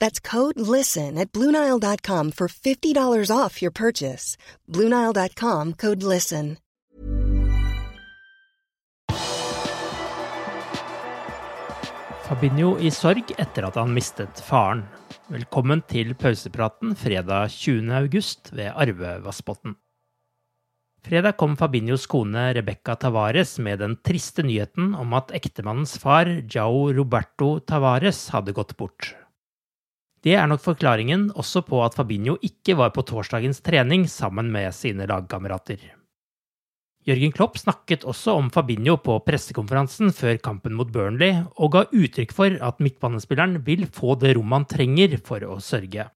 That's code LISTEN at Bluenile.com for $50 off your purchase. Bluenile.com code LISTEN. Fabinho i sorg etter at han mistet faren. Velkommen til pausepraten fredag 20. august ved Arve Vassbotn. Fredag kom Fabinhos kone Rebecca Tavares med den triste nyheten om at ektemannens far, Jao Roberto Tavares, hadde gått bort. Det er nok forklaringen også på at Fabinho ikke var på torsdagens trening sammen med sine lagkamerater. Jørgen Klopp snakket også om Fabinho på pressekonferansen før kampen mot Burnley, og ga uttrykk for at midtbanespilleren vil få det rommet han trenger for å sørge.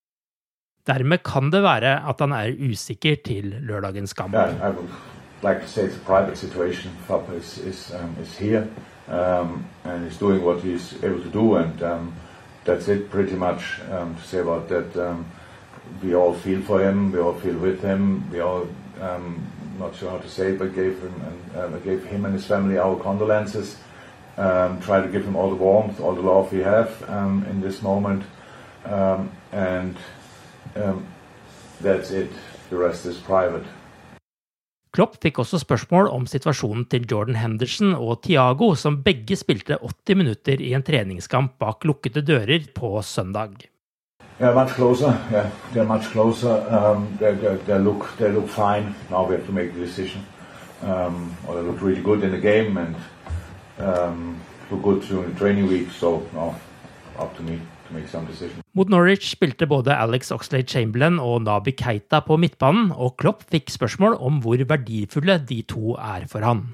Dermed kan det være at han er usikker til lørdagens kamp. Yeah, like to say it's a private situation. Fabinho is, is, um, is here um, and he's doing that's it pretty much um, to say about that. Um, we all feel for him, we all feel with him, we all um, not sure how to say it, but gave him and uh, gave him and his family our condolences. Um, try to give him all the warmth, all the love we have um, in this moment, um, and that's it. The rest is private. Klopp fikk også spørsmål om situasjonen til Jordan Henderson og Thiago, som begge spilte 80 minutter i en treningskamp bak lukkede dører på søndag. Yeah, much closer. Yeah, they're much closer. Um, they, they, they look they look fine. Now we have to make the decision. Um, or they look really good in the game and um, look good during the training week. So now up to me to make some decision. Mot Norwich spilte både Alex Oxlade-Chamberlain og Naby Keita på midtbanen, og Klopp fikk spørsmål om hvor verdifulle de to er for han.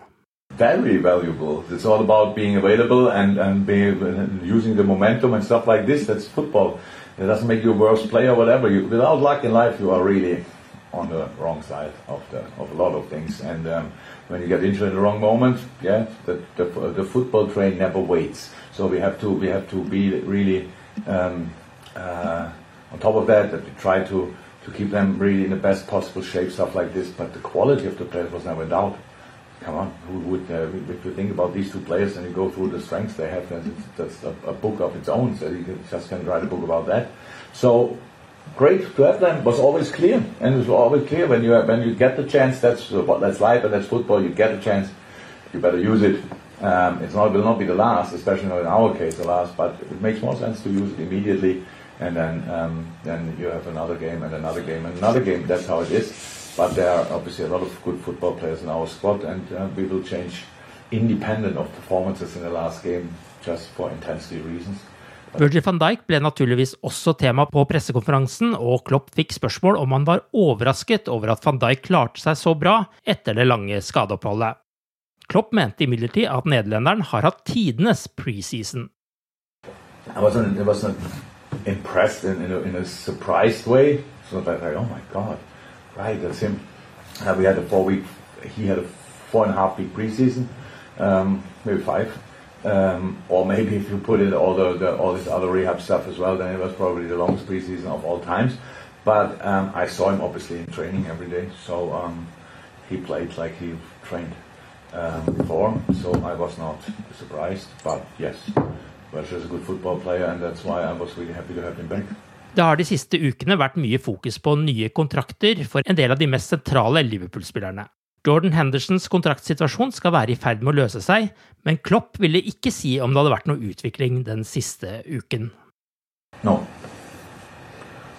Very valuable. It's all about being available and and being, using the momentum and stuff like this. That's football. It doesn't make you a worse player or whatever. You, without luck in life, you are really on the wrong side of the of a lot of things. And um, when you get injured in the wrong moment, yeah, the, the, the football train never waits. So we have to we have to be really um, uh, on top of that. That we try to to keep them really in the best possible shape, stuff like this. But the quality of the players was never in doubt. Come on, who would uh, if you think about these two players and you go through the strengths they have, that's, that's a, a, book of its own. So you just can write a book about that. So great to have them was always clear, and it was always clear when you when you get the chance. That's that's life and that's football. You get a chance, you better use it. Um, it will not be the last, especially not in our case the last, but it makes more sense to use it immediately, and then um, then you have another game and another game and another game. That's how it is. But there are obviously a lot of good football players in our squad, and uh, we will change independent of performances in the last game just for intensity reasons. Virgil van Dijk ble naturligvis også tema på pressekonferansen, og Klopp fikk spørsmål om han var overrasket over at van Dijk klarte seg så bra etter det lange skadeoppholdet. Klopp mente imidlertid at nederlenderen har hatt tidenes preseason. I wasn't, impressed in, a, surprised way. Like, oh my god, Right. Uh, we had a four week, he had a four and a half week preseason, um, maybe five. Um, or maybe if you put in all the, the, all this other rehab stuff as well, then it was probably the longest preseason of all times. But um, I saw him obviously in training every day, so um, he played like he trained um, before, so I was not surprised. But yes, Welsh is a good football player, and that's why I was really happy to have him back. Det har de siste ukene vært mye fokus på nye kontrakter for en del av de mest sentrale Liverpool-spillerne. Jordan Hendersons kontraktsituasjon skal være i ferd med å løse seg, men Klopp ville ikke si om det hadde vært noe utvikling den siste uken. No.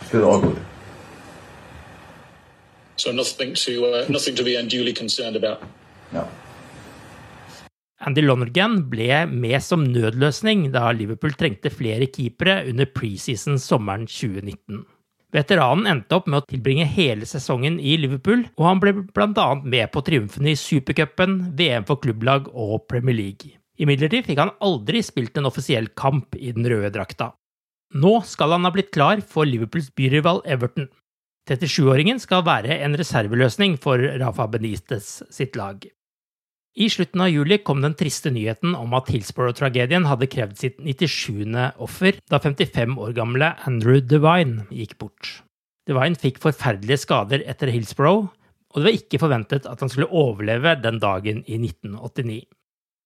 Still all good. So nothing to uh, nothing to be unduly concerned about. No. Andy Lonergan ble med som nødløsning da Liverpool trengte flere keepere under preseason sommeren 2019. Veteranen endte opp med å tilbringe hele sesongen i Liverpool, og han ble bl.a. med på triumfene i supercupen, VM for klubblag og Premier League. Imidlertid fikk han aldri spilt en offisiell kamp i den røde drakta. Nå skal han ha blitt klar for Liverpools byrival Everton. 37-åringen skal være en reserveløsning for Rafa Benitez sitt lag. I slutten av juli kom den triste nyheten om at Hillsborough-tragedien hadde krevd sitt 97. offer da 55 år gamle Andrew Devine gikk bort. Devine fikk forferdelige skader etter Hillsborough, og det var ikke forventet at han skulle overleve den dagen i 1989.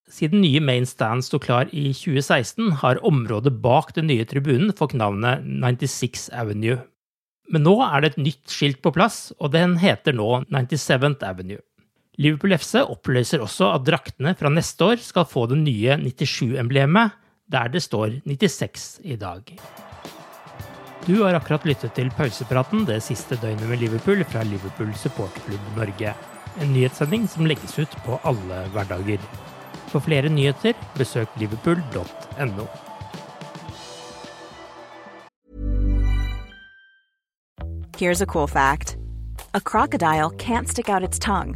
Siden nye Main Stand sto klar i 2016, har området bak den nye tribunen fått navnet 96 Avenue. Men nå er det et nytt skilt på plass, og den heter nå 97th Avenue. Liverpool FC oppløser også at draktene fra neste år skal få det nye 97-emblemet, der det står 96 i dag. Du har akkurat lyttet til pausepraten det siste døgnet med Liverpool fra Liverpool supporterklubb Norge. En nyhetssending som legges ut på alle hverdager. For flere nyheter, besøk liverpool.no. Here's a cool fact a crocodile can't stick out its tongue.